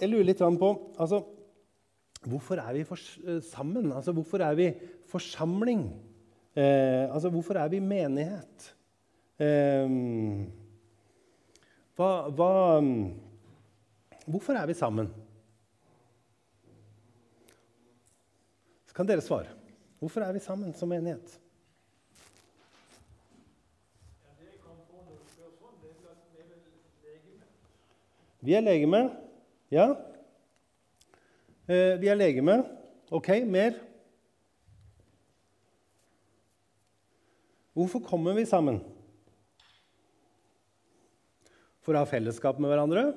jeg lurer litt på altså, Hvorfor er vi for, eh, sammen? Altså, hvorfor er vi forsamling? Eh, altså, hvorfor er vi menighet? Eh, hva, hva, hvorfor er vi sammen? Så kan dere svare. Hvorfor er vi sammen som menighet? Vi er legeme. Ja. Eh, vi er legeme. OK, mer? Hvorfor kommer vi sammen? For å ha fellesskap med hverandre?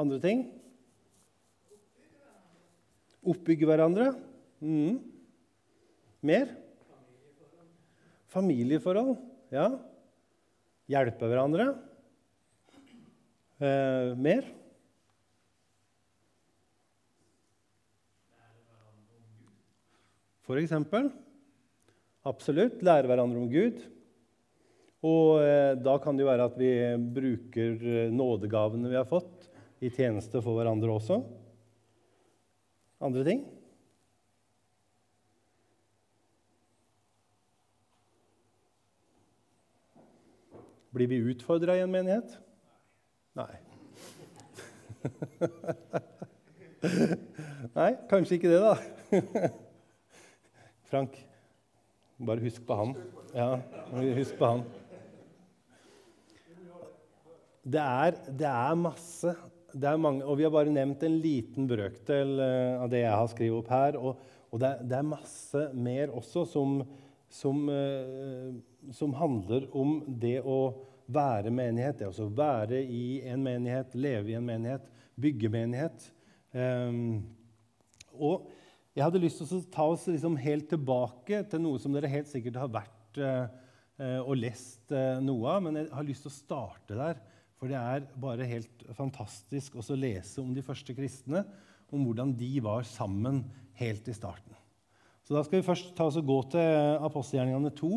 Andre ting? Oppbygge hverandre? Mm. Mer? Familieforhold. Ja. Hjelpe hverandre? Eh, mer? For eksempel. Absolutt. Lære hverandre om Gud. Og eh, da kan det jo være at vi bruker eh, nådegavene vi har fått, i tjeneste for hverandre også. Andre ting? Blir vi utfordra i en menighet? Nei. Nei, kanskje ikke det, da. Frank, bare husk på han. Ja, husk på han. Det er, det er masse. Det er mange, og vi har bare nevnt en liten brøkdel eh, av det jeg har skrevet opp her. Og, og det, er, det, er, masse mer også som, som, eh, som handler om det å være menighet, det er å være i en menighet, leve i en menighet, bygge menighet. Um, og jeg hadde lyst til å ta oss liksom helt tilbake til noe som dere helt sikkert har vært uh, og lest uh, noe av, men jeg har lyst til å starte der. For det er bare helt fantastisk å lese om de første kristne, om hvordan de var sammen helt i starten. Så da skal vi først ta oss og gå til apostelgjerningene 2,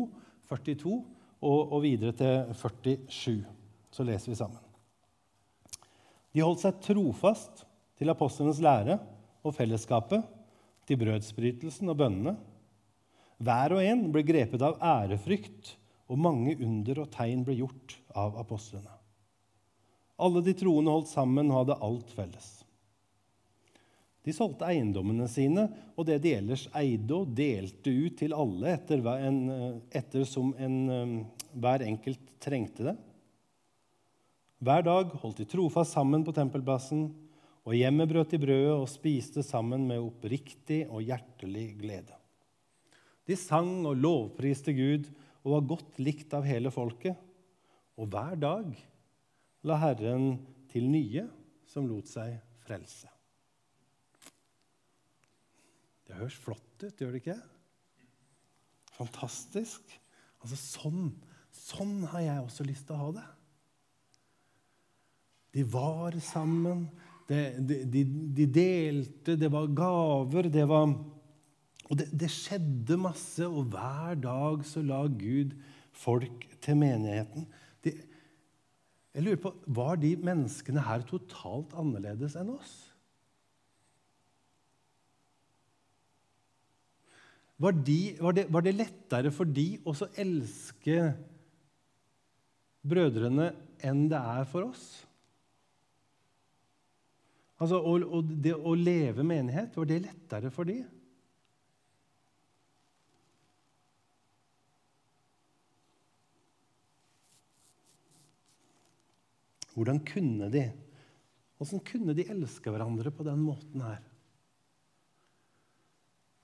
42 og, og videre til 47. Så leser vi sammen. De holdt seg trofast til apostlenes lære og fellesskapet, til brødsbrytelsen og bønnene. Hver og en ble grepet av ærefrykt, og mange under og tegn ble gjort av apostlene. Alle de troende holdt sammen og hadde alt felles. De solgte eiendommene sine og det de ellers eide, og delte ut til alle etter, en, etter som en, hver enkelt trengte det. Hver dag holdt de trofast sammen på tempelplassen, og hjemme brøt de brødet og spiste sammen med oppriktig og hjertelig glede. De sang og lovpriste Gud og var godt likt av hele folket. Og hver dag la Herren til nye som lot seg frelse. Det høres flott ut, gjør det ikke? Fantastisk. Altså, sånn, sånn har jeg også lyst til å ha det. De var sammen, de, de, de delte, det var gaver, det var Og det, det, skjedde masse, og hver dag så la Gud folk til menigheten. De, jeg lurer på, Var de menneskene her totalt annerledes enn oss? Var, de, var, det, var det, lettere for de å elske brødrene enn det er for oss? Altså, og, og Det å leve menighet, var det lettere for de? Hvordan kunne de? Hvordan kunne de elske hverandre på den måten her?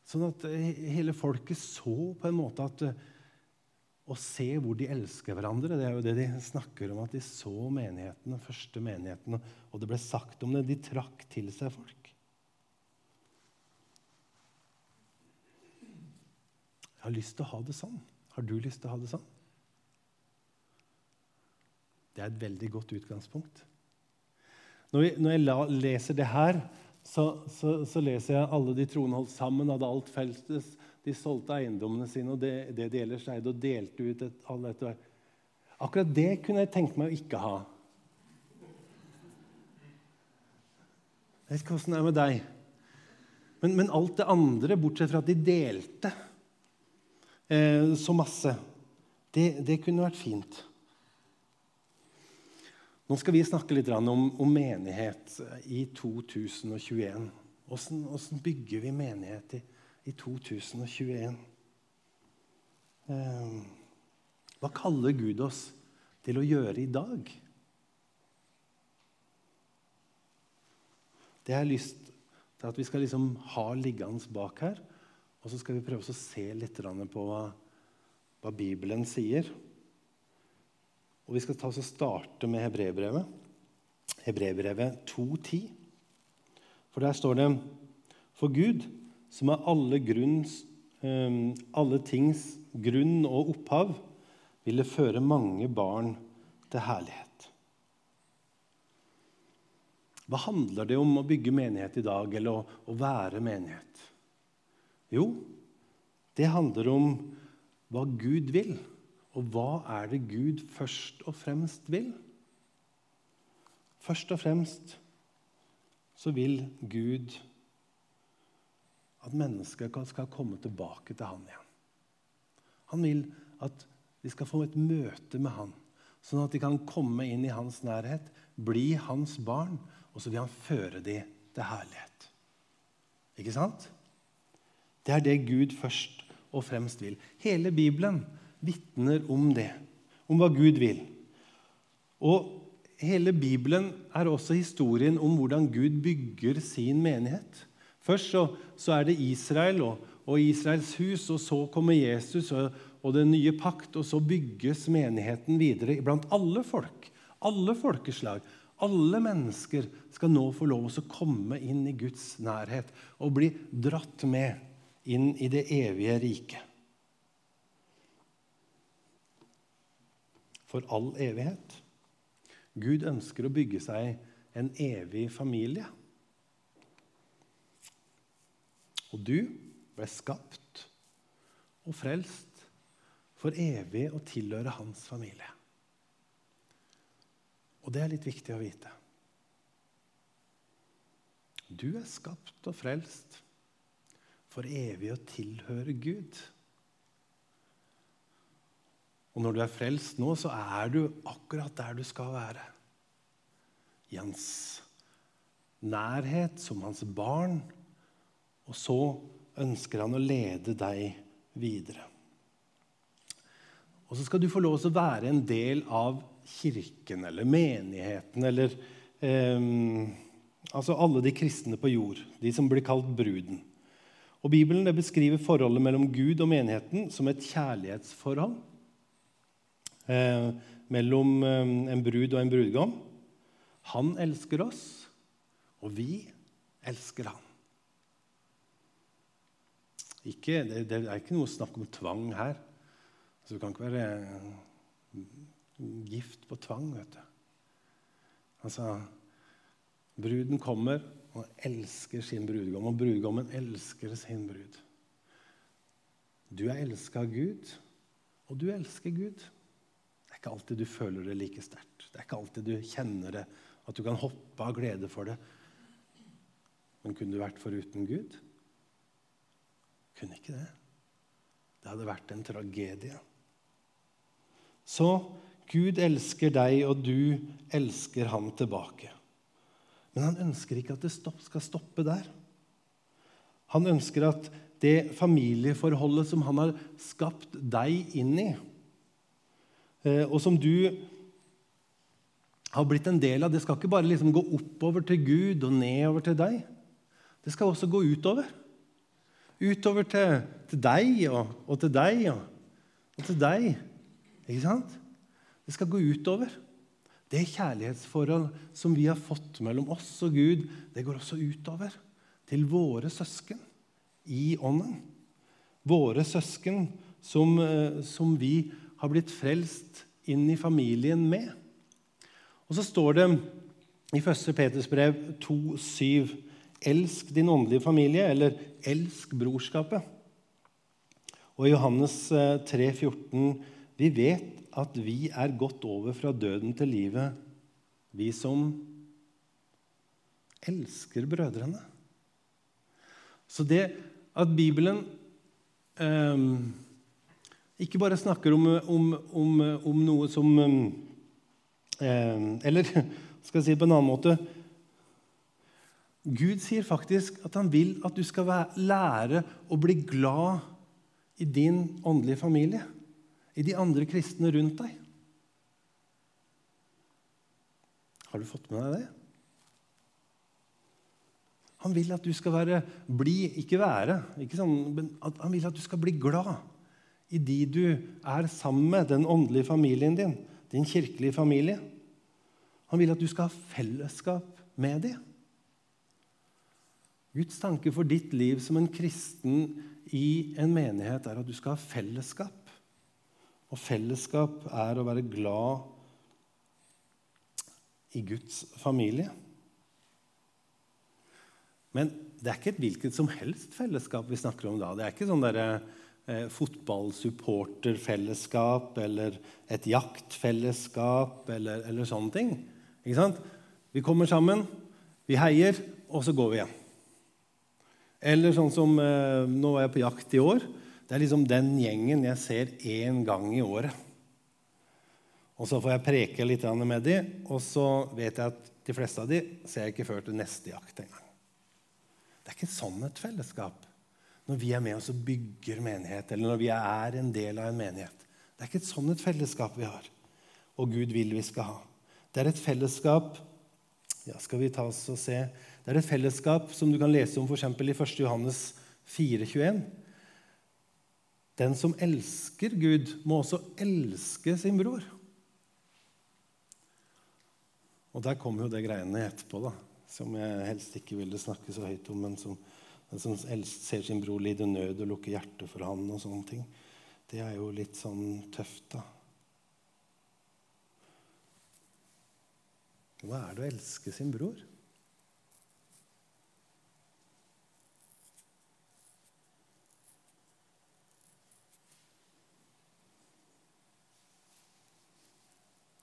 Sånn at eh, hele folket så på en måte at eh, Å se hvor de elsker hverandre, det er jo det de snakker om. At de så menigheten, den første menigheten, og det ble sagt om det. De trakk til seg folk. Jeg har lyst til å ha det sånn. Har du lyst til å ha det sånn? Det er et veldig godt utgangspunkt. Når jeg leser det her, så, så, så, leser jeg alle de troende holdt sammen, hadde alt felles. De solgte eiendommene sine og det, det de ellers eide, og delte ut et, alle etter Akkurat det kunne jeg tenkt meg å ikke ha. Jeg vet ikke åssen det er med deg. Men, men, alt det andre, bortsett fra at de delte eh, så masse, det, det, kunne vært fint. Nå skal vi snakke litt om, om menighet i 2021. Åssen bygger vi menighet i, i 2021? Eh, hva kaller Gud oss til å gjøre i dag? Det har jeg lyst til at vi skal liksom ha liggende bak her. Og så skal vi prøve å se litt på hva, hva Bibelen sier. Og Vi skal ta oss og starte med Hebrebrevet. Hebrebrevet 2,10. For der står det For Gud, som er alle, grunns, um, alle tings grunn og opphav, ville føre mange barn til herlighet. Hva handler det om å bygge menighet i dag, eller å, å være menighet? Jo, det handler om hva Gud vil. Og hva er det Gud først og fremst vil? Først og fremst så vil Gud at mennesker skal komme tilbake til Han igjen. Han vil at de skal få et møte med Han, sånn at de kan komme inn i hans nærhet, bli hans barn og så vil han føre dem til herlighet. Ikke sant? Det er det Gud først og fremst vil. Hele Bibelen vitner om det, om hva Gud vil. Og hele Bibelen er også historien om hvordan Gud bygger sin menighet. Først så, så er det Israel og, og, Israels hus, og så kommer Jesus og, og den nye pakt, og så bygges menigheten videre blant alle folk. Alle folkeslag. Alle mennesker skal nå få lov til å komme inn i Guds nærhet og bli dratt med inn i det evige riket. For all evighet. Gud ønsker å bygge seg en evig familie. Og du ble skapt og frelst for evig å tilhøre hans familie. Og det er litt viktig å vite. Du er skapt og frelst for evig å tilhøre Gud. Og når du er frelst nå, så er du akkurat der du skal være. I hans nærhet som hans barn. Og så ønsker han å lede deg videre. Og så skal du få lov til å være en del av kirken eller menigheten eller eh, Altså alle de kristne på jord, de som blir kalt bruden. Og Bibelen beskriver forholdet mellom Gud og menigheten som et kjærlighetsforhold eh, mellom eh, en brud og en brudgom. Han elsker oss, og vi elsker han. Ikke, det, det, er ikke noe snakk om tvang her. Altså, det kan ikke være gift på tvang, vet du. Altså Bruden kommer og elsker sin brudgom, og brudgommen elsker sin brud. Du er elska av Gud, og du elsker Gud. Ikke alltid du føler det like sterkt. Det er ikke alltid du kjenner det, at du kan hoppe av glede for det. Men kunne du vært foruten Gud? Kunne ikke det. Det hadde vært en tragedie. Så Gud elsker deg, og du elsker han tilbake. Men han ønsker ikke at det skal stoppe der. Han ønsker at det familieforholdet som han har skapt deg inn i, og som du har blitt en del av, det skal ikke bare liksom gå oppover til Gud og nedover til deg. Det skal også gå utover. Utover til, til deg og, og, til deg og, og til deg. Ikke sant? Det skal gå utover. Det kjærlighetsforhold som vi har fått mellom oss og Gud, det går også utover til våre søsken i ånden. Våre søsken som, eh, som vi har blitt frelst inn i familien med. Og så står det i 1. Peters brev 2,7.: Elsk din åndelige familie, eller elsk brorskapet. Og i Johannes 3,14.: eh, Vi vet at vi er gått over fra døden til livet, vi som elsker brødrene. Så det at Bibelen eh, ikke bare snakker om, om, om, om noe som eh, Eller skal jeg si det på en annen måte Gud sier faktisk at han vil at du skal lære å bli glad i din åndelige familie, i de andre kristne rundt deg. Har du fått med deg det? Han vil at du skal være blid, ikke være. Ikke sånn, han vil at du skal bli glad i de du er sammen med, den åndelige familien din, din kirkelige familie. Han vil at du skal ha fellesskap med dem. Guds tanke for ditt liv som en kristen i en menighet er at du skal ha fellesskap. Og fellesskap er å være glad i Guds familie. Men det er ikke et hvilket som helst fellesskap vi snakker om da. Det er ikke sånn derre eh, fotballsupporterfellesskap eller et jaktfellesskap eller, eller sånne ting. Ikke sant? Vi kommer sammen, vi heier, og så går vi igjen. Eller sånn som eh, Nå var jeg på jakt i år. Det er liksom den gjengen jeg ser én gang i året. Og Så får jeg preke litt med dem, og så vet jeg at de fleste av dem ser jeg ikke før til neste jakt engang. Det er ikke sånn et fellesskap når vi er med oss og bygger menighet, eller når vi er en del av en menighet. Det er ikke et sånn et fellesskap vi har, og Gud vil vi skal ha. Det er et fellesskap ja, Skal vi ta oss og se det er et fellesskap som du kan lese om f.eks. i 1. Johannes 4,21. Den som elsker Gud, må også elske sin bror. Og der kommer jo det greiene etterpå, da, som jeg helst ikke ville snakke så høyt om. Men som, som ser sin bror lide nød og lukker hjertet for han og sånne ting. Det er jo litt sånn tøft, da. Hva er det å elske sin bror?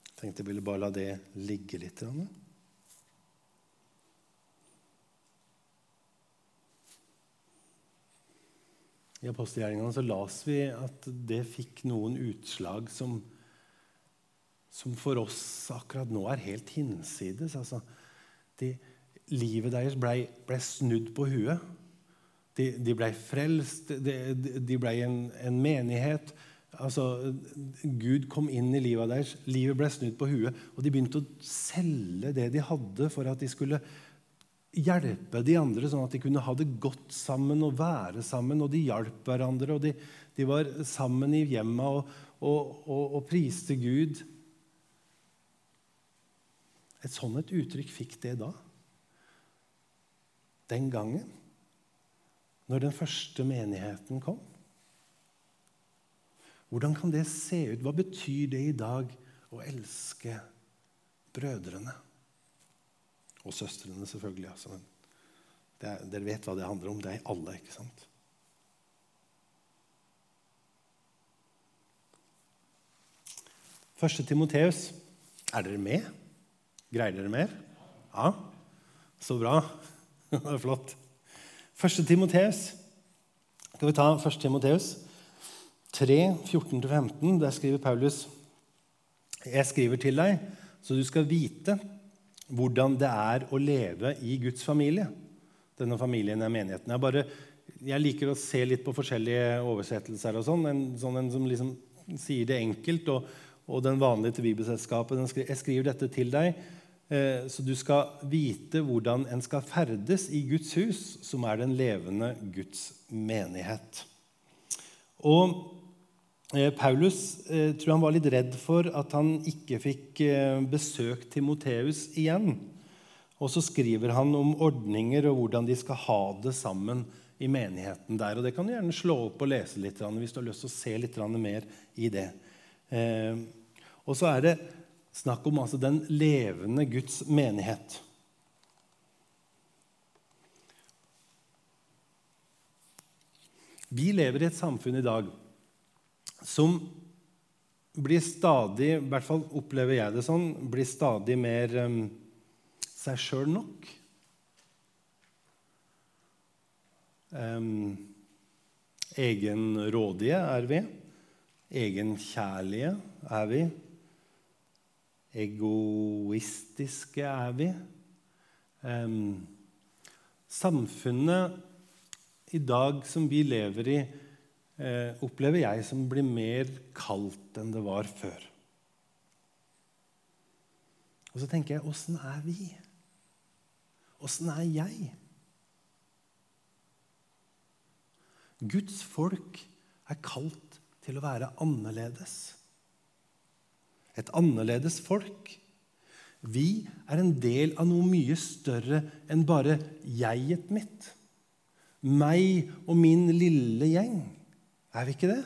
Jeg tenkte jeg ville bare la det ligge litt. I apostelgjerningene så las vi at det fikk noen utslag som, som for oss akkurat nå er helt hinsides. Altså, de, livet deres ble, ble, snudd på huet. De, de ble frelst, de, de ble en, en menighet altså, Gud kom inn i livet deres, livet ble snudd på huet, og de begynte å selge det de hadde, for at de skulle hjelpe de andre, sånn at de kunne ha det godt sammen og være sammen. Og de hjalp hverandre, og de, de var sammen i hjemmet og, og, og, og, priste Gud. Et sånn et uttrykk fikk det da. Den gangen, når den første menigheten kom. Hvordan kan det se ut? Hva betyr det i dag å elske brødrene? Og søstrene, selvfølgelig. Altså. Er, dere vet hva det handler om. Det er alle, ikke sant? Første Timoteus. Er dere med? Greier dere mer? Ja? Så bra. Det er flott. Første Timoteus. Skal vi ta første Timoteus? 3, 14-15, der skriver Paulus Jeg skriver til deg, så du skal vite hvordan det er å leve i Guds familie. Denne familien er menigheten. Jeg, bare, jeg liker å se litt på forskjellige oversettelser. og sånn, En, sånn en som liksom sier det enkelt, og, og den vanlige til Bibelselskapet. Jeg skriver dette til deg, eh, så du skal vite hvordan en skal ferdes i Guds hus, som er den levende Guds menighet. Og Paulus eh, tror han var litt redd for at han ikke fikk eh, besøkt Timoteus igjen. Og så skriver han om ordninger og hvordan de skal ha det sammen i menigheten der. Og Det kan du gjerne slå opp og lese litt hvis du har lyst til å se litt mer i det. Og så er det snakk om altså den levende Guds menighet. Vi lever i et samfunn i dag som blir stadig, i hvert fall opplever jeg det sånn, blir stadig mer um, seg sjøl nok. Um, egenrådige er vi. Egenkjærlige er vi. Egoistiske er vi. Um, samfunnet i dag som vi lever i, eh, opplever jeg som blir mer kaldt enn det var før. Og så tenker jeg åssen er vi? Åssen er jeg? Guds folk er kalt til å være annerledes. Et annerledes folk. Vi er en del av noe mye større enn bare jeget mitt. Meg og min lille gjeng. Er vi ikke det?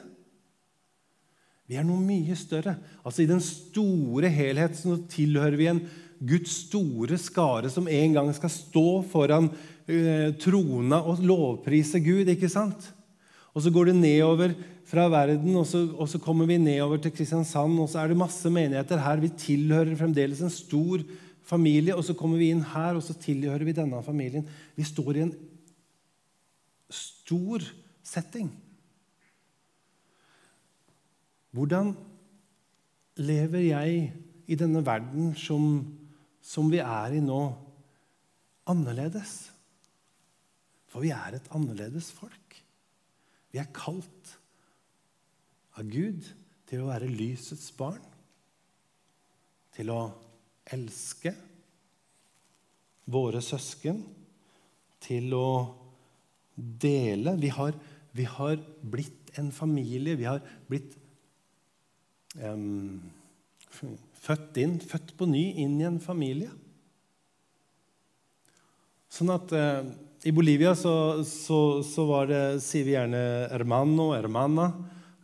Vi er noe mye større. Altså I den store helhet så tilhører vi en Guds store skare som en gang skal stå foran uh, trona og lovprise Gud. ikke sant? Og så går det nedover fra verden, og så, og så, kommer vi nedover til Kristiansand, og så er det masse menigheter her. Vi tilhører fremdeles en stor familie, og så kommer vi inn her, og så tilhører vi denne familien. Vi står i en stor setting. Hvordan lever jeg i denne verden som, som vi er i nå, annerledes? For vi er et annerledes folk. Vi er kalt av Gud til å være lysets barn, til å elske våre søsken, til å dele. Vi har, vi har blitt en familie. Vi har blitt født inn, født på ny inn i en familie. Sånn at uh, i Bolivia så, så, så det, sier vi gjerne 'hermano', 'hermana'.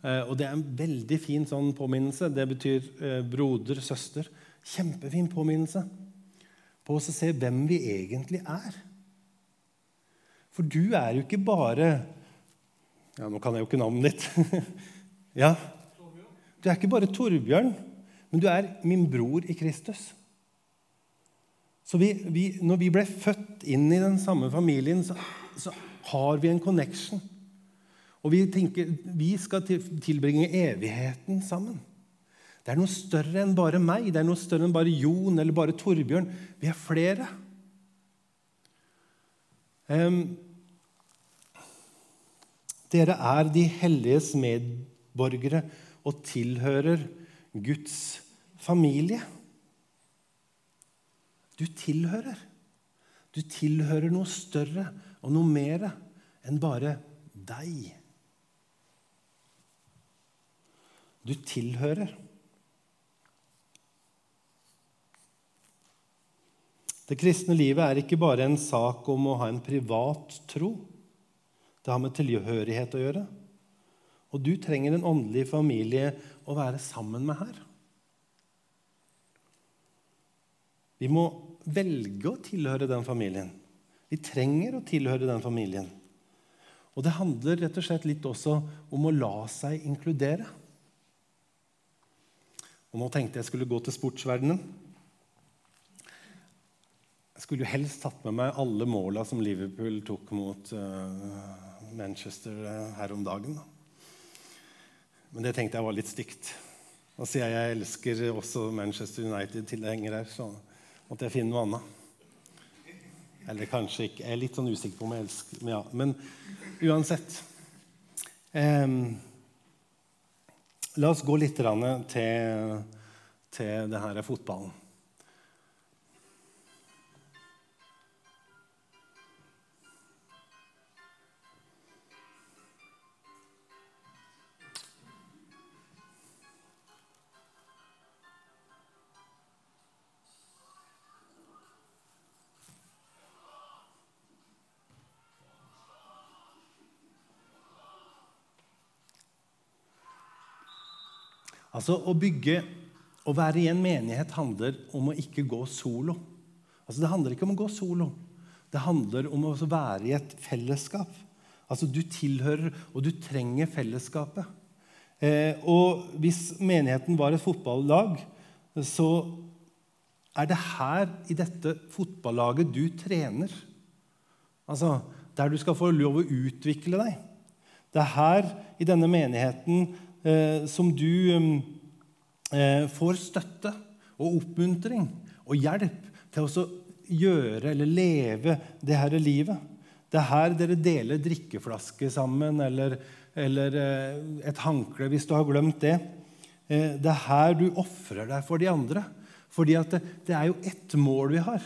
Eh, og det er en veldig fin sånn påminnelse. Det betyr eh, broder, søster. Kjempefin påminnelse på oss å se hvem vi egentlig er. For du er jo ikke bare Ja, nå kan jeg jo ikke navnet ditt. ja. Du er ikke bare Torbjørn, men du er min bror i Kristus. Så vi, vi, når vi ble født inn i den samme familien, så, så har vi en connection. Og vi tenker vi skal tilbringe evigheten sammen. Det er noe større enn bare meg, det er noe større enn bare Jon eller bare Torbjørn. Vi er flere. Um, dere er de helliges medborgere og tilhører Guds familie. Du tilhører. Du tilhører noe større og noe mer enn bare deg. Du tilhører. Det kristne livet er ikke bare en sak om å ha en privat tro. Det har med tilhørighet å gjøre. Og du trenger en åndelig familie å være sammen med her. Vi må velge å tilhøre den familien. Vi trenger å tilhøre den familien. Og det handler rett og slett litt også om å la seg inkludere. Og Nå tenkte jeg skulle gå til sportsverdenen. Jeg skulle jo helst tatt med meg alle måla som Liverpool tok mot uh, Manchester uh, her om dagen. Da. Men det tenkte jeg var litt stygt. Og siden jeg elsker også Manchester United-tilhengere, så måtte jeg finne noe annet. Eller kanskje ikke. Jeg er litt sånn usikker på om jeg elsker Men, ja. men uansett eh, La oss gå litt til, til det her fotballen. Altså, Å bygge Å være i en menighet handler om å ikke gå solo. Altså, Det handler ikke om å gå solo. Det handler om å være i et fellesskap. Altså, Du tilhører, og du trenger fellesskapet. Eh, og hvis menigheten var et fotballag, så er det her, i dette fotballaget, du trener. Altså, der du skal få lov å utvikle deg. Det er her, i denne menigheten, som du eh, får støtte og oppmuntring og hjelp til å gjøre eller leve det her livet. Det er her dere deler drikkeflaske sammen eller, eller eh, et håndkle hvis du har glemt det. Eh, det er her du ofrer deg for de andre. Fordi det, det, er jo ett mål vi har.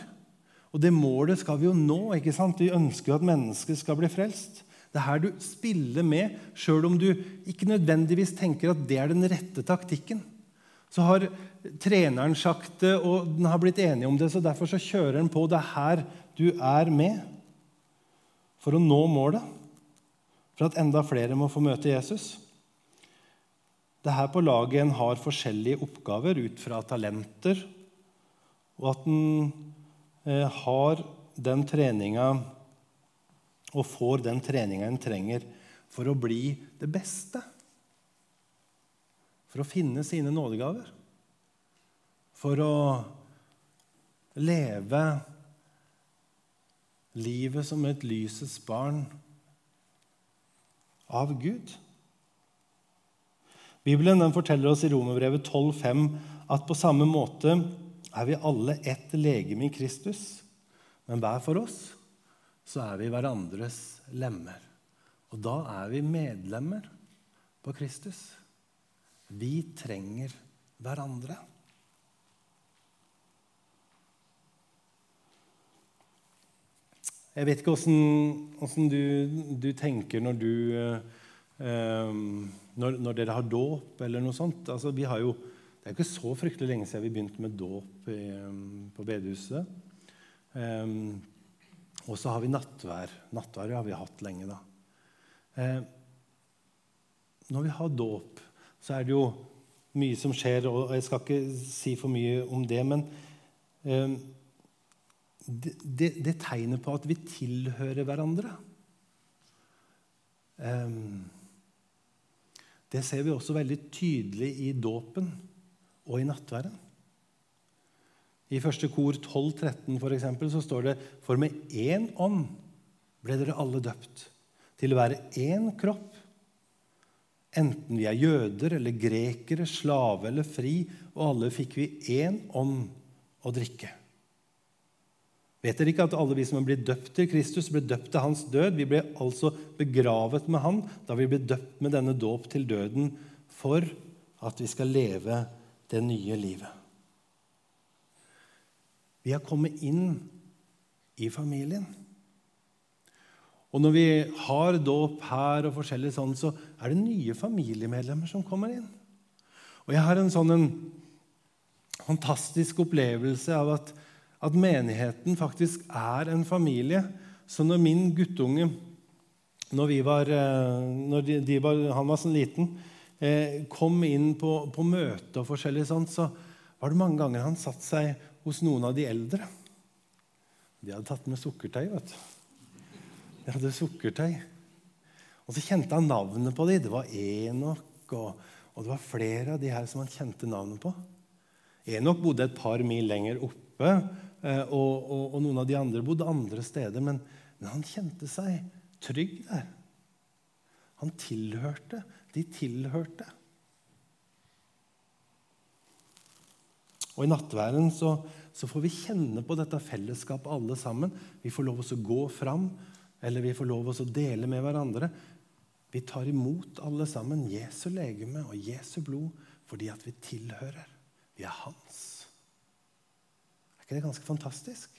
Og det målet skal vi jo nå. ikke sant? Vi ønsker jo at mennesket skal bli frelst. Det er her du spiller med, sjøl om du ikke nødvendigvis tenker at det er den rette taktikken. Så har treneren sagt det, og den har blitt enig om det, så derfor så kjører den på. Det er her du er med for å nå målet, for at enda flere må få møte Jesus. Det er her på laget en har forskjellige oppgaver ut fra talenter, og at en eh, har den treninga og får den treninga en trenger for å bli det beste. For å finne sine nådegaver. For å leve livet som et lysets barn av Gud. Bibelen forteller oss i Romerbrevet 12,5 at på samme måte er vi alle ett legeme i Kristus, men hver for oss så er vi hverandres lemmer. Og da er vi medlemmer på Kristus. Vi trenger hverandre. Jeg vet ikke åssen du, du, tenker når du eh, når, når, dere har dåp eller noe sånt. Altså, vi har jo, det er ikke så fryktelig lenge siden vi begynte med dåp på bedehuset. Um, og så har vi nattvær. Nattvær har vi hatt lenge, da. Eh, når vi har dåp, så er det jo mye som skjer, og jeg skal ikke si for mye om det, men eh, det, det, det, tegner på at vi tilhører hverandre. Eh, det ser vi også veldig tydelig i dåpen og i nattværen. I første kor 12.13 for eksempel, så står det For med én ånd ble dere alle døpt, til å være én kropp. Enten vi er jøder eller grekere, slave eller fri, og alle fikk vi én ånd å drikke. Vet dere ikke at alle vi som er blitt døpt til Kristus, ble døpt til hans død? Vi ble altså begravet med han da vi ble døpt med denne dåp til døden for at vi skal leve det nye livet. Vi har kommet inn i familien. Og når vi har dåp her, og forskjellig sånn, så er det nye familiemedlemmer som kommer inn. Og jeg har en sånn en fantastisk opplevelse av at, at, menigheten faktisk er en familie. Så når min guttunge når, var, eh, når de, de var, han var sånn liten, eh, kom inn på, på møte og forskjellig sånt, så var det mange ganger han satte seg hos noen av de eldre. De hadde tatt med sukkertøy. vet du. De hadde sukkertøy. Og så kjente han navnet på dem. Det var Enok, og, og, det var flere av de her som han kjente navnet på. Enok bodde et par mil lenger oppe, eh, og, og, og noen av de andre bodde andre steder. Men, men han kjente seg trygg der. Han tilhørte. De tilhørte. Og I nattværen så, så, får vi kjenne på dette fellesskapet alle sammen. Vi får lov til å gå fram, eller vi får lov til å dele med hverandre. Vi tar imot alle sammen Jesu legeme og Jesu blod fordi at vi tilhører. Vi er hans. Er ikke det ganske fantastisk?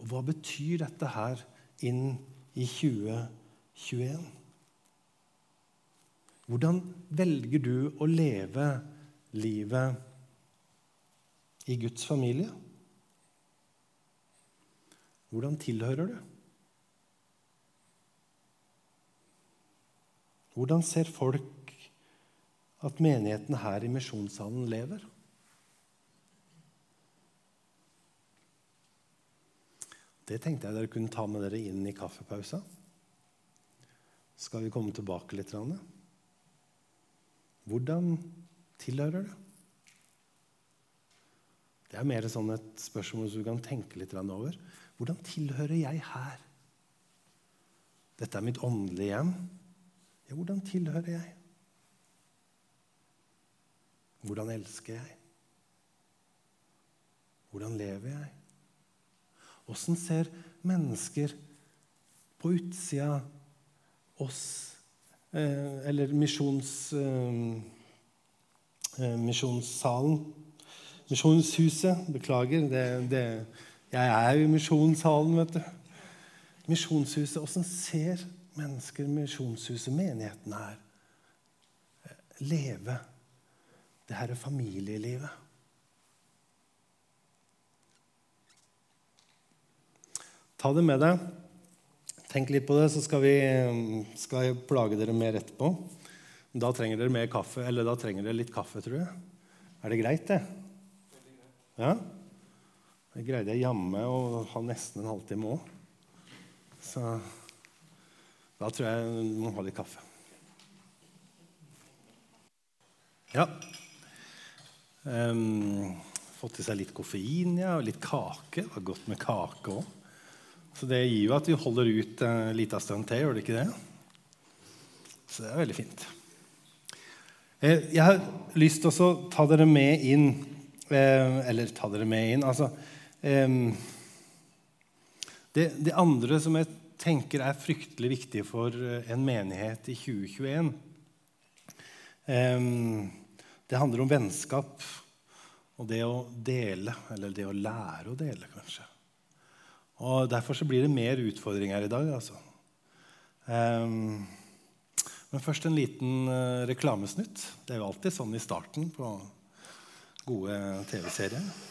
Og hva betyr dette her inn i 2021? Hvordan velger du å leve livet i Guds familie? Hvordan tilhører du? Hvordan ser folk at menigheten her i misjonssalen lever? Det tenkte jeg dere kunne ta med dere inn i kaffepausa. Skal vi komme tilbake litt? Hvordan tilhører du? Det er mer sånn et spørsmål som du kan tenke litt over. Hvordan tilhører jeg her? Dette er mitt åndelige hjem. Ja, hvordan tilhører jeg? Hvordan elsker jeg? Hvordan lever jeg? Åssen ser mennesker på utsida oss eh, Eller eh, eh, misjonssalen Misjonshuset. Beklager. Det, det, jeg er jo i misjonssalen, vet du. Misjonshuset. Åssen ser mennesker misjonshuset, menigheten her, leve det her familielivet? Ta det med deg. Tenk litt på det, så skal, vi, skal jeg plage dere mer etterpå. Da trenger dere mer kaffe, eller da trenger dere litt kaffe, tror jeg. Er det greit, det? Ja? Det greide jeg jammen å ha nesten en halvtime òg. Så da tror jeg du må ha litt kaffe. Ja. Um, fått i seg litt koffein ja, og litt kake. Det var godt med kake òg. Så det gir jo at vi holder ut en liten stund til, gjør det ikke det? Så det er veldig fint. Eh, jeg har lyst til å ta dere med inn eh, Eller ta dere med inn Altså det, det andre som jeg tenker er fryktelig viktig for eh, en menighet i 2021, det handler om vennskap og det å dele, eller det å lære å dele, kanskje. Og Derfor så blir det mer utfordringer i dag. altså. Men først en liten uh, reklamesnutt. Det er jo alltid sånn i starten på gode TV-serier.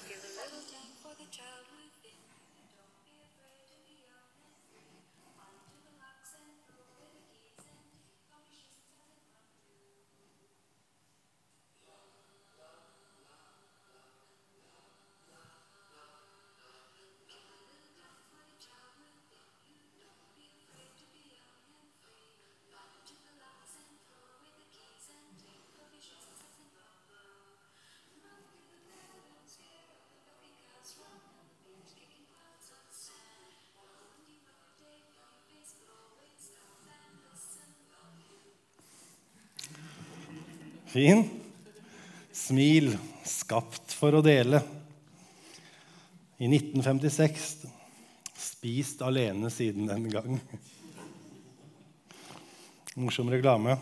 Fin. Smil, skapt for å dele. I 1956 spist alene siden den gang. Morsom reklame.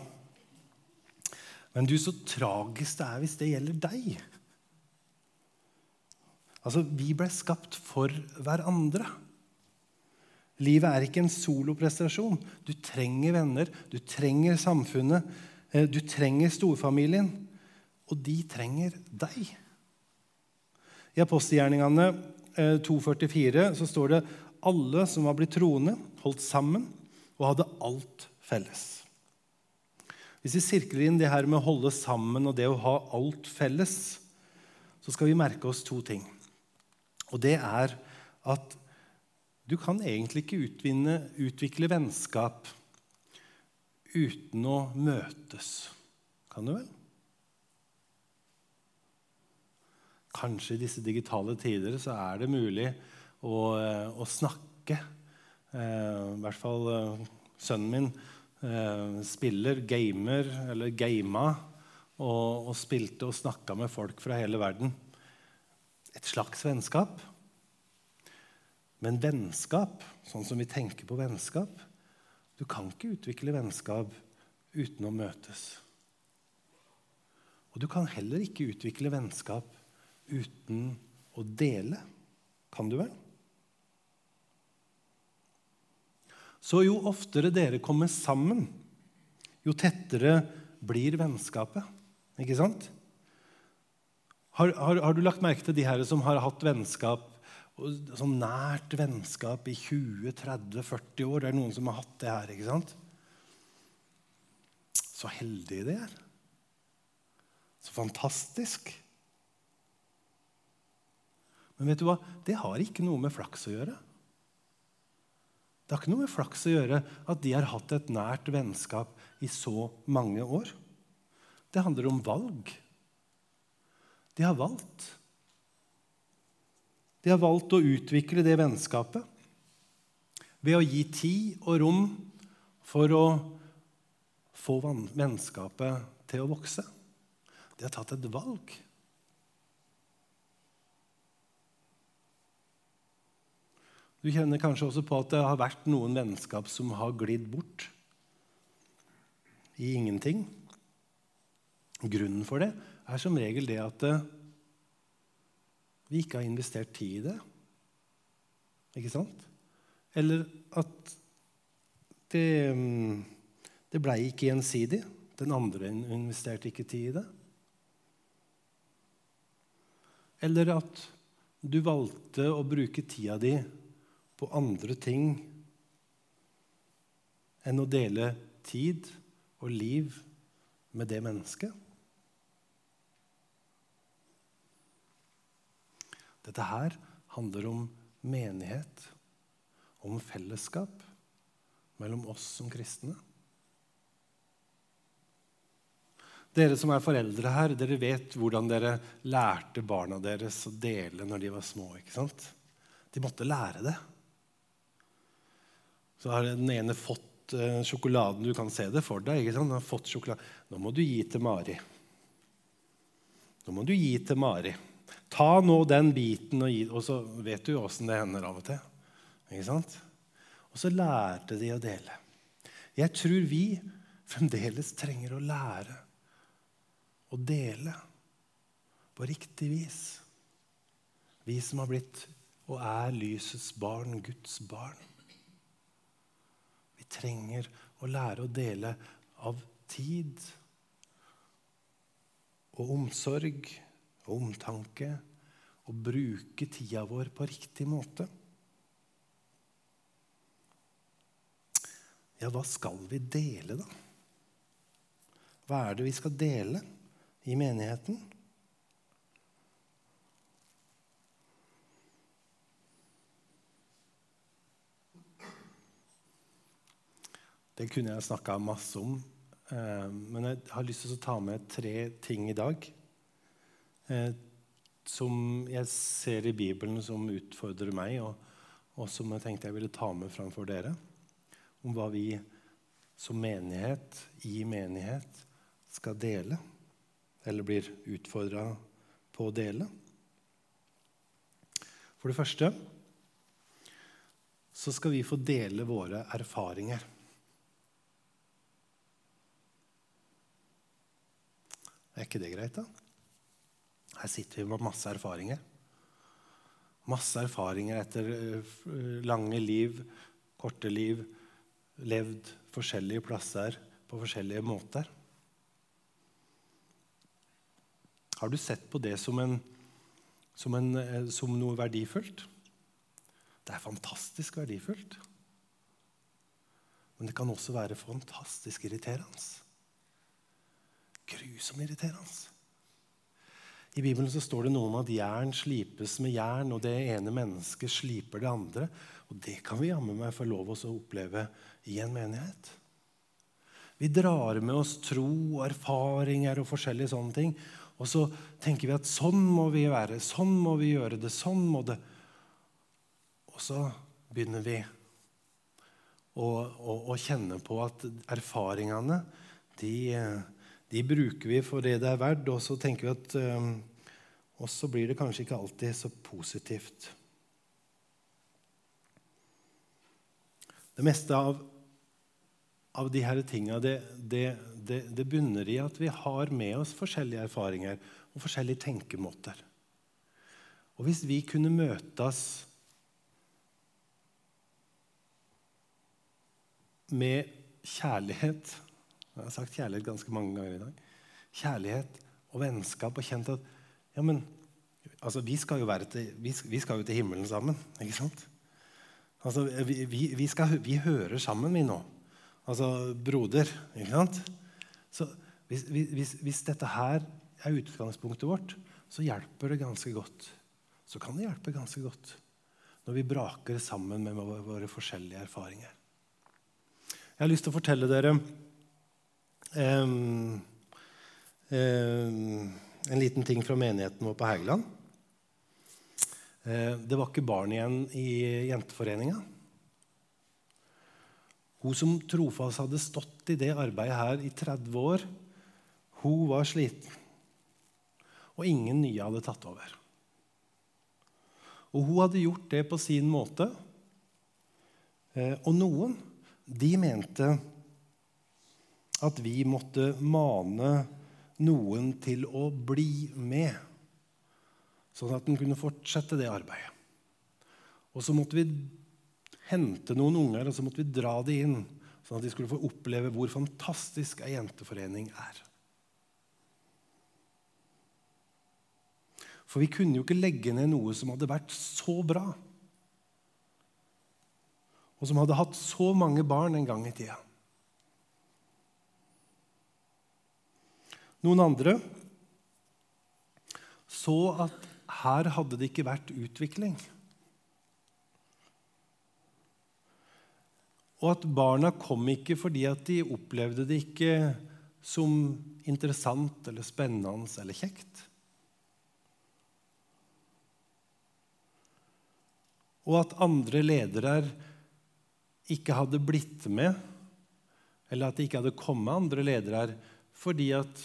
Men du, så tragisk det er hvis det gjelder deg. Altså, Vi ble skapt for hverandre. Livet er ikke en soloprestasjon. Du trenger venner, du trenger samfunnet. Eh, du trenger storfamilien, og de trenger deg. I apostelgjerningene 2,44 eh, så står det alle som var blitt troende, holdt sammen og hadde alt felles. Hvis vi sirkler inn det her med å holde sammen og det å ha alt felles, så skal vi merke oss to ting. Og det er at du kan egentlig ikke utvinne, utvikle vennskap uten å møtes. Kan du vel? Kanskje i disse digitale tider så er det mulig å, eh, å snakke. Eh, I hvert fall eh, sønnen min eh, spiller, gamer, eller gama, og, og spilte og snakka med folk fra hele verden. Et slags vennskap. Men vennskap, sånn som vi tenker på vennskap, du kan ikke utvikle vennskap uten å møtes. Og du kan heller ikke utvikle vennskap uten å dele. Kan du vel? Så jo oftere dere kommer sammen, jo tettere blir vennskapet. Ikke sant? Har, har, har du lagt merke til de her som har hatt vennskap sånn nært vennskap i 20-30-40 år. Det er noen som har hatt det her. ikke sant? Så heldige de er. Så fantastisk. Men vet du hva? det har ikke noe med flaks å gjøre. Det har ikke noe med flaks å gjøre at de har hatt et nært vennskap i så mange år. Det handler om valg. De har valgt. De har valgt å utvikle det vennskapet ved å gi tid og rom for å få vennskapet til å vokse. De har tatt et valg. Du kjenner kanskje også på at det har vært noen vennskap som har glidd bort i ingenting. Grunnen for det er som regel det at eh, vi ikke har investert tid i det. Ikke sant? Eller at det, mm, det blei ikke gjensidig. Den andre investerte ikke tid i det. Eller at du valgte å bruke tida di på andre ting enn å dele tid og liv med det mennesket. Dette her handler om menighet, om fellesskap mellom oss som kristne. Dere som er foreldre her, dere vet hvordan dere lærte barna deres å dele når de var små. ikke sant? De måtte lære det. Så har den ene fått uh, sjokoladen. Du kan se det for deg. ikke sant? Den har fått sjokolade. Nå må du gi til Mari. Nå må du gi til Mari. Ta nå den biten og gi Og så vet du jo åssen det hender av og til. Ikke sant? Og så lærte de å dele. Jeg tror vi fremdeles trenger å lære å dele på riktig vis. Vi som har blitt og er lysets barn, Guds barn. Vi trenger å lære å dele av tid og omsorg og omtanke og bruke tida vår på riktig måte. Ja, hva skal vi dele, da? Hva er det vi skal dele i menigheten? Det kunne jeg snakka masse om, eh, men jeg har lyst til å ta med tre ting i dag eh, som jeg ser i Bibelen som utfordrer meg, og, og, som jeg tenkte jeg ville ta med framfor dere. Om hva vi som menighet, i menighet, skal dele. Eller blir utfordra på å dele. For det første så skal vi få dele våre erfaringer. Er ikke det greit, da? Her sitter vi med masse erfaringer. Masse erfaringer etter eh, lange liv, korte liv, levd forskjellige plasser på forskjellige måter. Har du sett på det som, en, som, en, eh, som noe verdifullt? Det er fantastisk verdifullt. Men det kan også være fantastisk irriterende. Grusomt irriterende. I Bibelen så står det noe om at jern slipes med jern, og det ene mennesket sliper det andre. Og det kan vi jammen meg få lov å oppleve i en menighet. Vi drar med oss tro erfaringer og forskjellige sånne ting. Og så tenker vi at sånn må vi være, sånn må vi gjøre det, sånn må det Og så begynner vi å, å, å kjenne på at erfaringene de, de bruker vi for det det er verdt, og så tenker vi at Og så blir det kanskje ikke alltid så positivt. Det meste av, av de her tinga det, det, det, det, bunner i at vi har med oss forskjellige erfaringer og forskjellige tenkemåter. Og hvis vi kunne møtes med kjærlighet jeg har sagt kjærlighet ganske mange ganger i dag. Kjærlighet og vennskap og kjent at ja, men, altså, vi, skal til, vi, vi, skal jo til himmelen sammen. ikke sant? Altså, vi, skal, vi hører sammen, vi nå. Altså broder. ikke sant? Så hvis, hvis, hvis dette her er utgangspunktet vårt, så hjelper det ganske godt. Så kan det hjelpe ganske godt når vi braker sammen med våre forskjellige erfaringer. Jeg har lyst til å fortelle dere Um, um, en liten ting fra menigheten vår på Hægeland. Uh, det var ikke barn igjen i jenteforeninga. Hun som trofast hadde stått i det arbeidet her i 30 år, hun var sliten. Og ingen nye hadde tatt over. Og hun hadde gjort det på sin måte. Eh, og noen de mente at vi måtte mane noen til å bli med, sånn at den kunne fortsette det arbeidet. Og så måtte vi hente noen unger og så måtte vi dra dem inn, sånn at de skulle få oppleve hvor fantastisk ei jenteforening er. For vi kunne jo ikke legge ned noe som hadde vært så bra, og som hadde hatt så mange barn en gang i tida. Noen andre så at her hadde det ikke vært utvikling. Og at barna kom ikke fordi at de opplevde det ikke som interessant eller spennende eller kjekt. Og at andre ledere ikke hadde blitt med, eller at det ikke hadde kommet andre ledere fordi at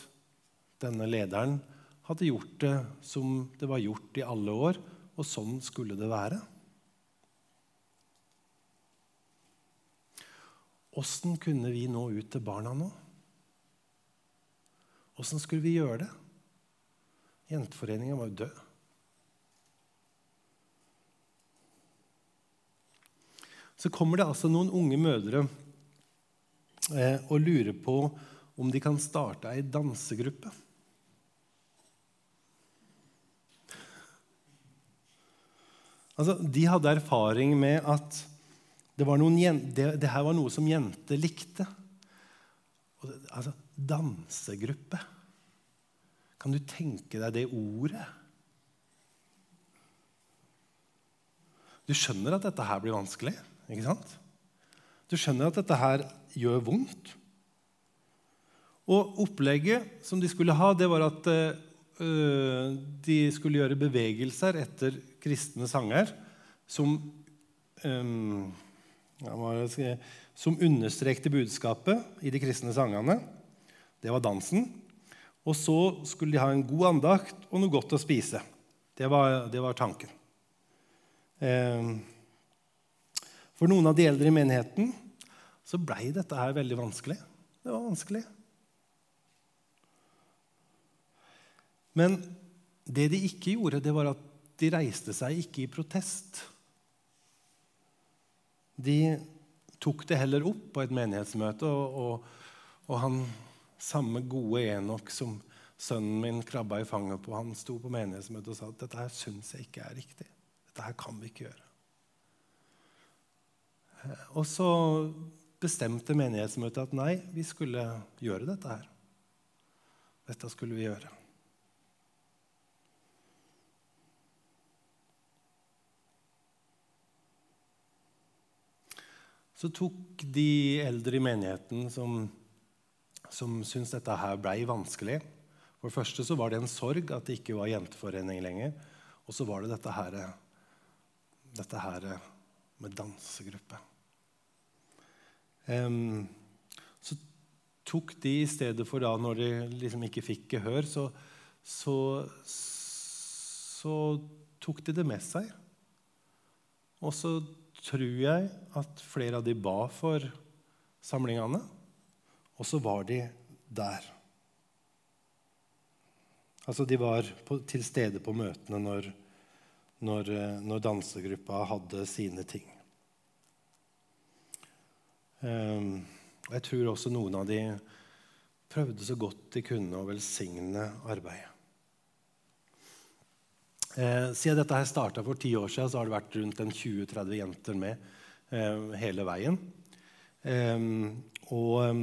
denne lederen hadde gjort det som det var gjort i alle år, og sånn skulle det være. Åssen kunne vi nå ut til barna nå? Åssen skulle vi gjøre det? Jenteforeningen var jo død. Så kommer det altså noen unge mødre eh, og lurer på om de kan starte ei dansegruppe. Altså, de hadde erfaring med at det, noen, det, det, her var noe som jenter likte. Det, altså, dansegruppe. Kan du tenke deg det ordet? Du skjønner at dette her blir vanskelig, ikke sant? Du skjønner at dette her gjør vondt. Og opplegget som de skulle ha, det var at øh, de skulle gjøre bevegelser etter kristne sanger som øh, som understrekte budskapet i de kristne sangene. Det var dansen. Og så skulle de ha en god andakt og noe godt å spise. Det var, det var tanken. Um, for noen av de eldre i menigheten så blei dette her veldig vanskelig. Det var vanskelig. Men det de ikke gjorde, det var at de reiste seg ikke i protest. De tok det heller opp på et menighetsmøte, og, og, og han samme gode Enok som sønnen min krabba i fanget på, han sto på menighetsmøtet og sa at dette her syns jeg ikke er riktig. Dette her kan vi ikke gjøre. Og så bestemte menighetsmøtet at nei, vi skulle gjøre dette her. Dette skulle vi gjøre. Så tok de eldre i menigheten som, som syntes dette her blei vanskelig For det første så var det en sorg at det ikke var jenteforening lenger. Og så var det dette her, dette her med dansegruppe. Um, så tok de i stedet for da, når de liksom ikke fikk gehør, så, så, så tok de det med seg. Og så tror jeg at flere av de ba for samlingene, og så var de der. Altså, de var på, til stede på møtene når, når, når dansegruppa hadde sine ting. Um, jeg tror også noen av de prøvde så godt de kunne å velsigne arbeidet. Eh, siden dette her starta for ti år siden, så har det vært rundt 20-30 jenter med eh, hele veien. Eh, og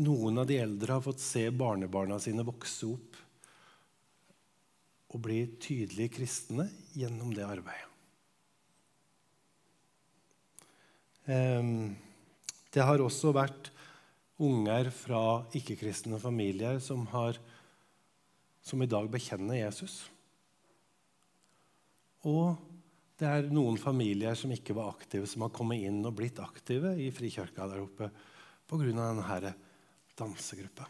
noen av de eldre har fått se barnebarna sine vokse opp og bli tydelige kristne gjennom det arbeidet. Det har også vært unger fra ikke-kristne familier som har som i dag bekjenner Jesus. Og Det er noen familier som ikke var aktive, som har kommet inn og blitt aktive i Frikirka der oppe pga. denne dansegruppa.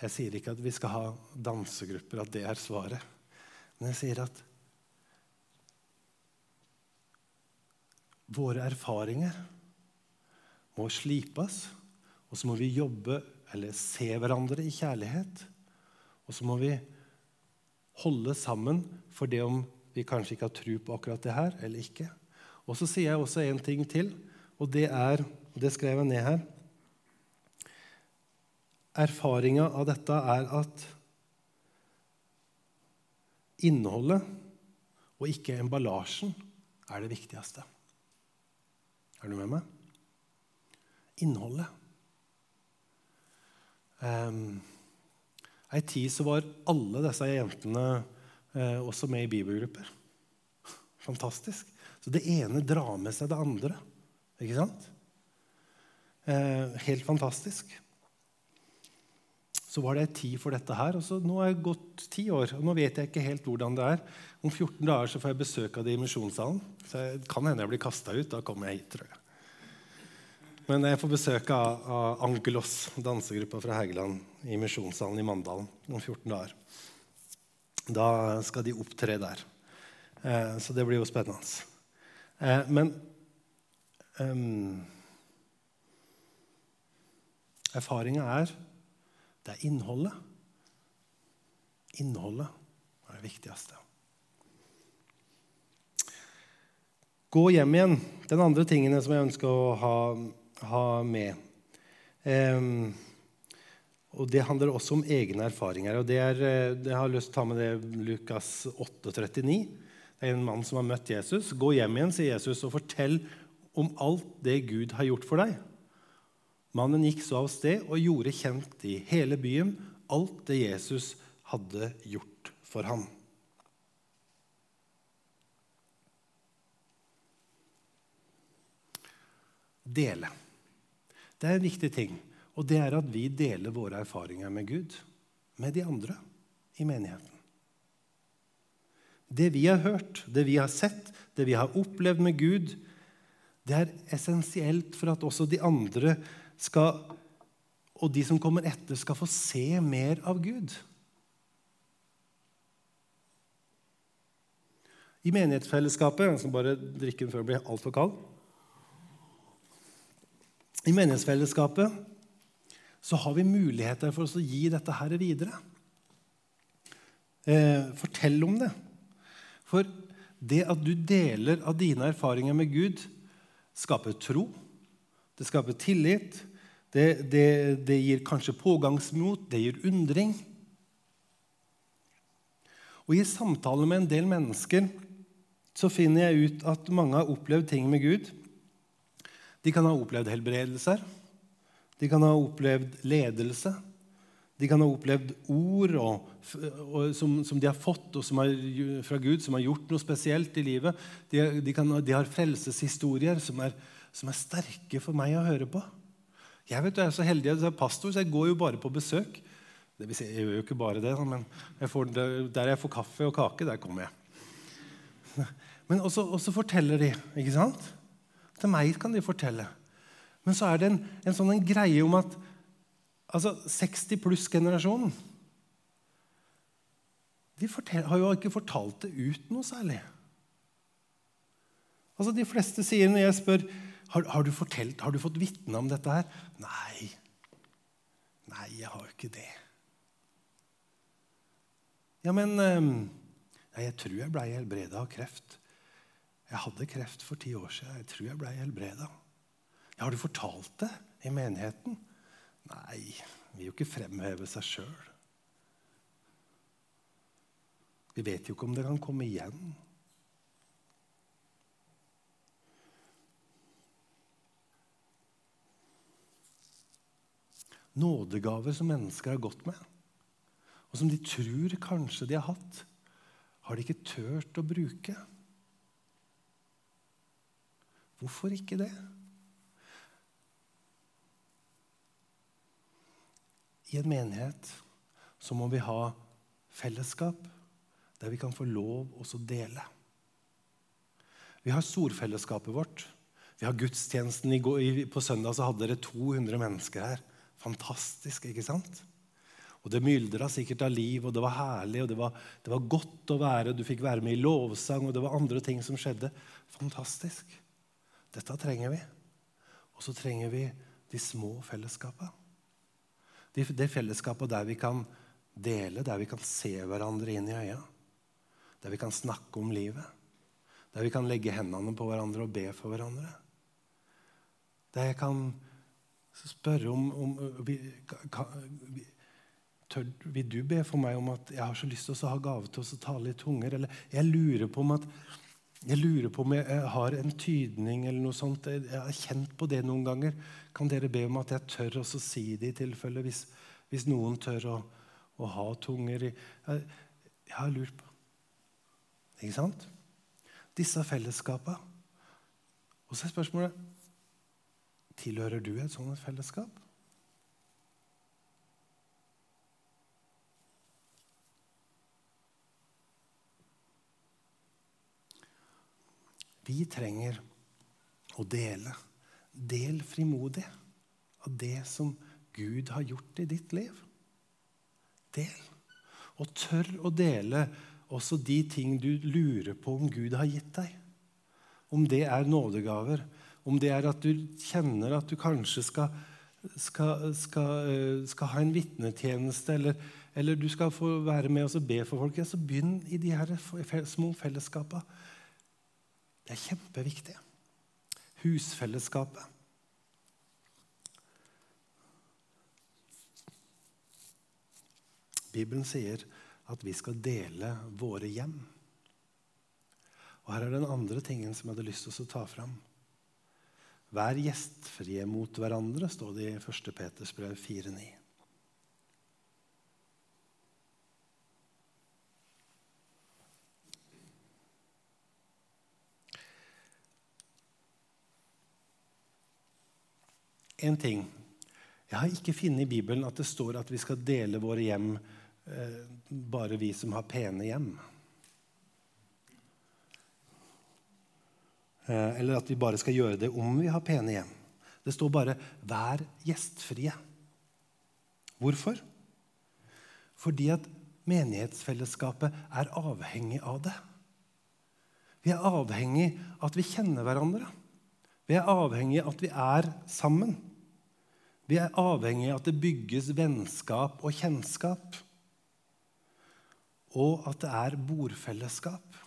Jeg sier ikke at vi skal ha dansegrupper, at det er svaret. Men jeg sier at våre erfaringer må slipes, og så må vi jobbe eller se hverandre i kjærlighet. Og så må vi holde sammen for det om vi kanskje ikke har tro på akkurat det her eller ikke. Og så sier jeg også en ting til, og det er og Det skrev jeg ned her. Erfaringa av dette er at innholdet og ikke emballasjen er det viktigste. Er du med meg? Innholdet. Um, Ei tid så var alle disse jentene eh, også med i bibelgrupper. Fantastisk. Så det ene drar med seg det andre. Ikke sant? Eh, helt fantastisk. Så var det ei tid for dette her. og så Nå er det gått ti år, og nå vet jeg ikke helt hvordan det er. Om 14 dager så får jeg besøk av det i misjonssalen. Så jeg kan hende jeg blir kasta ut. Da kommer jeg hit, tror jeg. Men jeg får besøk av, av Angelos, dansegruppa fra Hægeland, i Misjonssalen i Mandalen om 14 dager. Da skal de opptre der. Eh, så det blir jo spennende. Eh, men um, erfaringa er det er innholdet. Innholdet er det viktigste. Gå hjem igjen. Den andre tingen som jeg ønsker å ha ha med. Um, og Det handler også om egne erfaringer. og det er, eh, Jeg har lyst til å ta med det Lukas 8,39. Det er en mann som har møtt Jesus. Gå hjem igjen, sier Jesus, og fortell om alt det Gud har gjort for deg. Mannen gikk så av sted og gjorde kjent i hele byen alt det Jesus hadde gjort for ham. Dele. Det er en viktig ting. Og det er at vi deler våre erfaringer med Gud med de andre i menigheten. Det vi har hørt, det vi har sett, det vi har opplevd med Gud, det er essensielt for at også de andre skal, og de som kommer etter, skal få se mer av Gud. I menighetsfellesskapet Jeg skal bare drikke den før jeg blir altfor kald. I menighetsfellesskapet så har vi muligheter for oss å gi dette her videre. Eh, fortell om det. For det at du deler av dine erfaringer med Gud, skaper tro, det skaper tillit, det, det, det gir kanskje pågangsmot, det gir undring. Og I samtale med en del mennesker så finner jeg ut at mange har opplevd ting med Gud de kan ha opplevd helbredelser. De kan ha opplevd ledelse. De kan ha opplevd ord og, og, som, som, de har fått er, fra Gud, som har gjort noe spesielt i livet. De, de, kan, de har frelseshistorier som er, som er, sterke for meg å høre på. Jeg vet, du, jeg er så heldig jeg er pastor, så jeg går jo bare på besøk. Det vil si, jeg gjør jo ikke bare det, men jeg får, der jeg får kaffe og kake, der kommer jeg. Men også, også forteller de, ikke sant? Til meg kan de fortelle. Men så er det en, en sånn en greie om at altså 60 pluss-generasjonen De har jo ikke fortalt det ut noe særlig. Altså De fleste sier når jeg spør har, har du fortelt, har du fått vitne om dette her Nei. Nei, jeg har jo ikke det. Ja, men ehm, Jeg tror jeg ble helbreda av kreft. Jeg hadde kreft for ti år siden. Jeg tror jeg ble helbreda. Ja, har du fortalt det i menigheten? Nei, vil jo ikke fremheve seg sjøl. Vi vet jo ikke om det kan komme igjen. Nådegaver som mennesker har gått med, og som de tror kanskje de har hatt, har de ikke turt å bruke. Hvorfor ikke det? I en menighet så må vi ha fellesskap der vi kan få lov å dele. Vi har storfellesskapet vårt. Vi har gudstjenesten. På søndag så hadde dere 200 mennesker her. Fantastisk, ikke sant? Og Det myldra sikkert av liv, og det var herlig, og det var, det var, godt å være. Du fikk være med i lovsang, og det var andre ting som skjedde. Fantastisk. Dette trenger vi. Og så trenger vi de små fellesskapene. Det de fellesskapet der vi kan dele, der vi kan se hverandre inn i øya. Der vi kan snakke om livet. Der vi kan legge hendene på hverandre og be for hverandre. Der jeg kan spørre om, om kan, tør, Vil du be for meg om at jeg har så lyst til å ha gave til å tale i tunger? Eller jeg lurer på om at jeg lurer på om jeg har en tydning eller noe sånt. Jeg har kjent på det noen ganger. Kan dere be om at jeg tør å si det i tilfelle, hvis, hvis noen tør å, å ha tunger i jeg, jeg har lurt på Ikke sant? Disse fellesskapene. Og så er spørsmålet Tilhører du et sånt fellesskap? Vi trenger å dele. Del frimodig av det som Gud har gjort i ditt liv. Del. Og tør å dele også de ting du lurer på om Gud har gitt deg. Om det er nådegaver, om det er at du kjenner at du kanskje skal, skal, skal, eh, skal ha en vitnetjeneste, eller, eller, du skal få være med og be for folk, ja, så begynn i de her små fellesskapene. Det er kjempeviktig. Husfellesskapet. Bibelen sier at vi skal dele våre hjem. Og Her er den andre tingen som jeg hadde lyst til å ta fram. Vær gjestfrie mot hverandre, står det i 1. Peters brev 4,9. En ting. Jeg har ikke funnet i Bibelen at det står at vi skal dele våre hjem Eh, bare vi som har pene hjem. Eh, eller at vi bare skal gjøre det om vi har pene hjem. Det står bare 'vær gjestfrie'. Hvorfor? Fordi at menighetsfellesskapet er avhengig av det. Vi er avhengig av at vi kjenner hverandre. Vi er avhengig av at vi er sammen. Vi er avhengig av at det bygges vennskap og kjennskap og at det er bordfellesskap.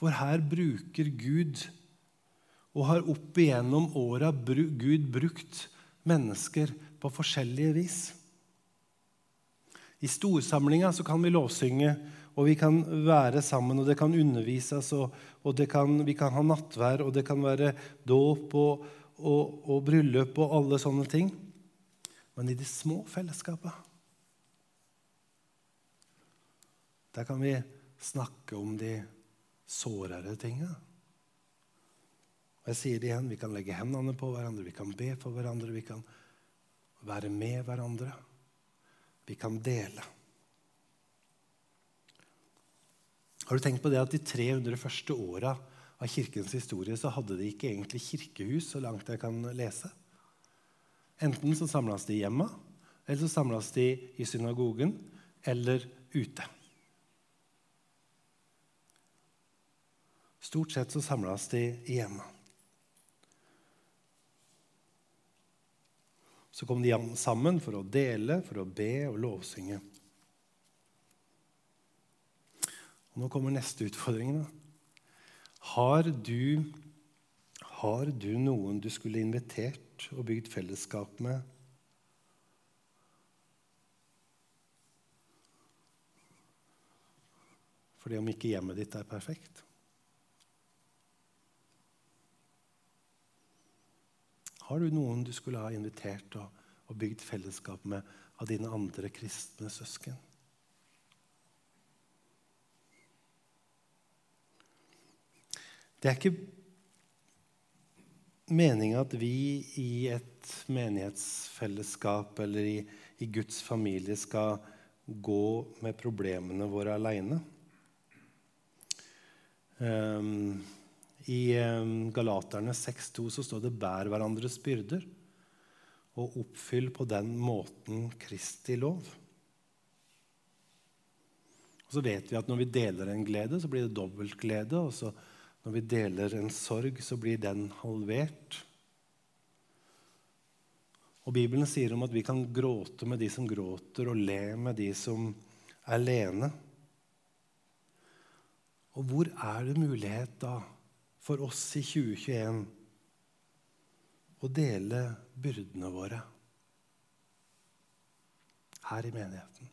For her bruker Gud, og har opp igjennom åra Gud brukt mennesker på forskjellige vis. I storsamlinga så kan vi lovsynge, og vi kan være sammen, og det kan undervises, og, og kan, vi kan ha nattvær, og det kan være dåp og, og, og bryllup og alle sånne ting. Men i de små fellesskapene Der kan vi snakke om de sårere tinga. Jeg sier det igjen, vi kan legge hendene på hverandre, vi kan be for hverandre, vi kan være med hverandre. Vi kan dele. Har du tenkt på det at De 300 første åra av kirkens historie så hadde de ikke egentlig kirkehus, så langt jeg kan lese. Enten så samles de hjemme, eller så samles de i synagogen eller ute. Stort sett så samles de hjemme. Så kom de sammen for å dele, for å be og lovsynge. Og nå kommer neste utfordring. Har du, har du noen du skulle invitert og bygd fellesskap med? Fordi om ikke hjemmet ditt er perfekt? Har du noen du skulle ha invitert og, og bygd fellesskap med av dine andre kristne søsken? Det er ikke meninga at vi i et menighetsfellesskap eller i, i, Guds familie skal gå med problemene våre aleine. Um, I um, Galaterne 6,2 så står det 'bær hverandres byrder' og oppfyll på den måten Kristi lov. Og så vet vi at når vi deler en glede, så blir det dobbelt glede. Og så når vi deler en sorg, så blir den halvert. Og Bibelen sier om at vi kan gråte med de som gråter, og le med de som er lene. Og hvor er det mulighet da for oss i 2021 å dele byrdene våre her i menigheten?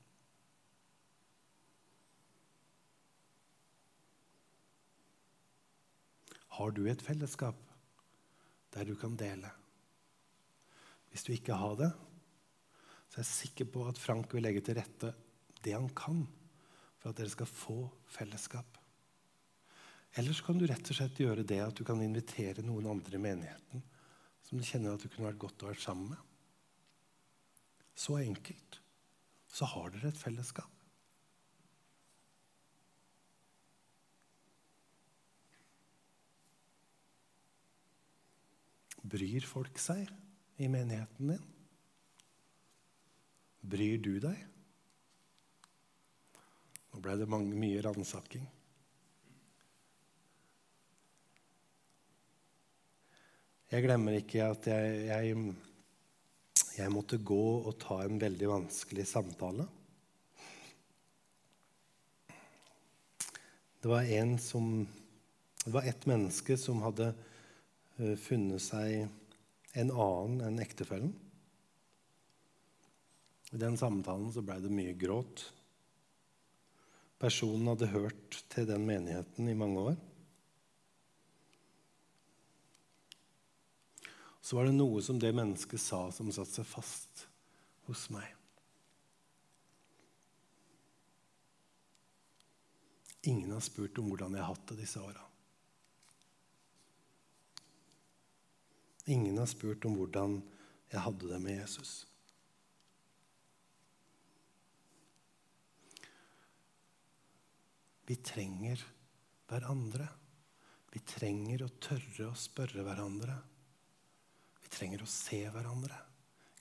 Har du et fellesskap der du kan dele? Hvis du ikke har det, så er jeg sikker på at Frank vil legge til rette det han kan for at dere skal få fellesskap. Ellers kan du rett og slett gjøre det at du kan invitere noen andre i menigheten som du kjenner at du kunne vært godt å være sammen med. Så enkelt. Så har dere et fellesskap. Bryr folk seg i menigheten din? Bryr du deg? Nå ble det mange, mye ransaking. Jeg glemmer ikke at jeg, jeg, jeg, måtte gå og ta en veldig vanskelig samtale. Det var en som Det var et menneske som hadde funnet seg en annen enn ektefellen. I den samtalen så blei det mye gråt. Personen hadde hørt til den menigheten i mange år. Så var det noe som det mennesket sa, som satte seg fast hos meg. Ingen har spurt om hvordan jeg har hatt det disse åra. Ingen har spurt om hvordan jeg hadde det med Jesus. Vi trenger hverandre. Vi trenger å tørre å spørre hverandre. Vi trenger å se hverandre.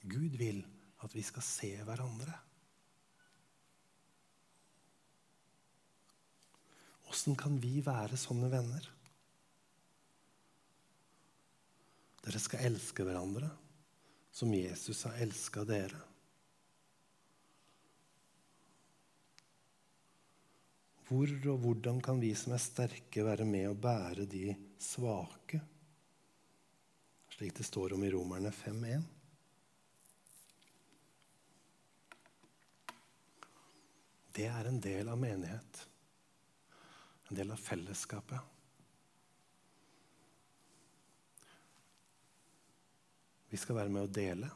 Gud vil at vi skal se hverandre. Åssen kan vi være sånne venner? Dere skal elske hverandre som Jesus har elska dere. Hvor og hvordan kan vi som er sterke, være med og bære de svake? Slik det står om i Romerne 5.1. Det er en del av menighet, en del av fellesskapet. Vi skal være med å dele.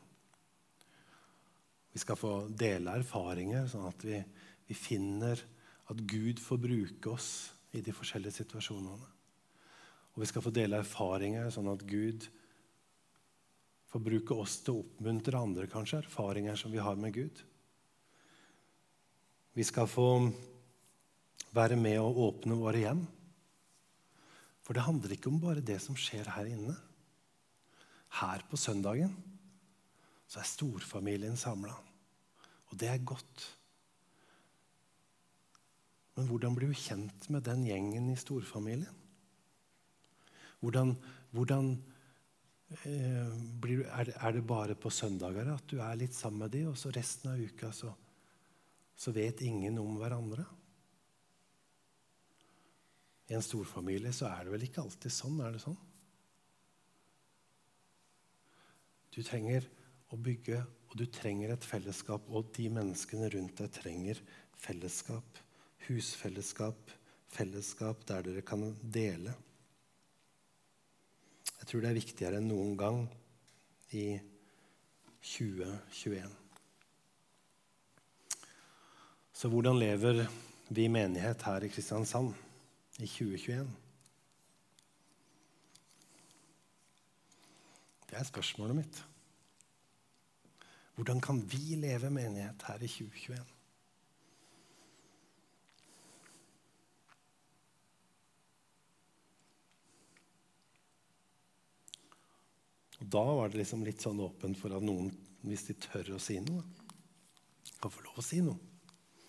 Vi skal få dele erfaringer, sånn at vi, vi finner at Gud får bruke oss i de forskjellige situasjonene. Og vi skal få dele erfaringer, sånn at Gud får bruke oss til å oppmuntre andre, kanskje, erfaringer som vi har med Gud. Vi skal få være med å åpne våre hjem. For det handler ikke om bare det som skjer her inne. Her på søndagen så er storfamilien samla. Og det er godt. Men hvordan blir du kjent med den gjengen i storfamilien? Hvordan, hvordan eh, blir, er, det, er, det, bare på søndager at du er litt sammen med dem, og så resten av uka så, så vet ingen om hverandre? I en storfamilie så er det vel ikke alltid sånn? Er det sånn? Du trenger å bygge, og du trenger et fellesskap. Og de menneskene rundt deg trenger fellesskap. Husfellesskap, fellesskap der dere kan dele. Jeg tror det er viktigere enn noen gang i 2021. Så hvordan lever vi menighet her i Kristiansand i 2021? Det er spørsmålet mitt. Hvordan kan vi leve menighet her i 2021? Og da var det liksom litt sånn åpent for at noen, hvis de tør å si noe, kan få lov å si noe.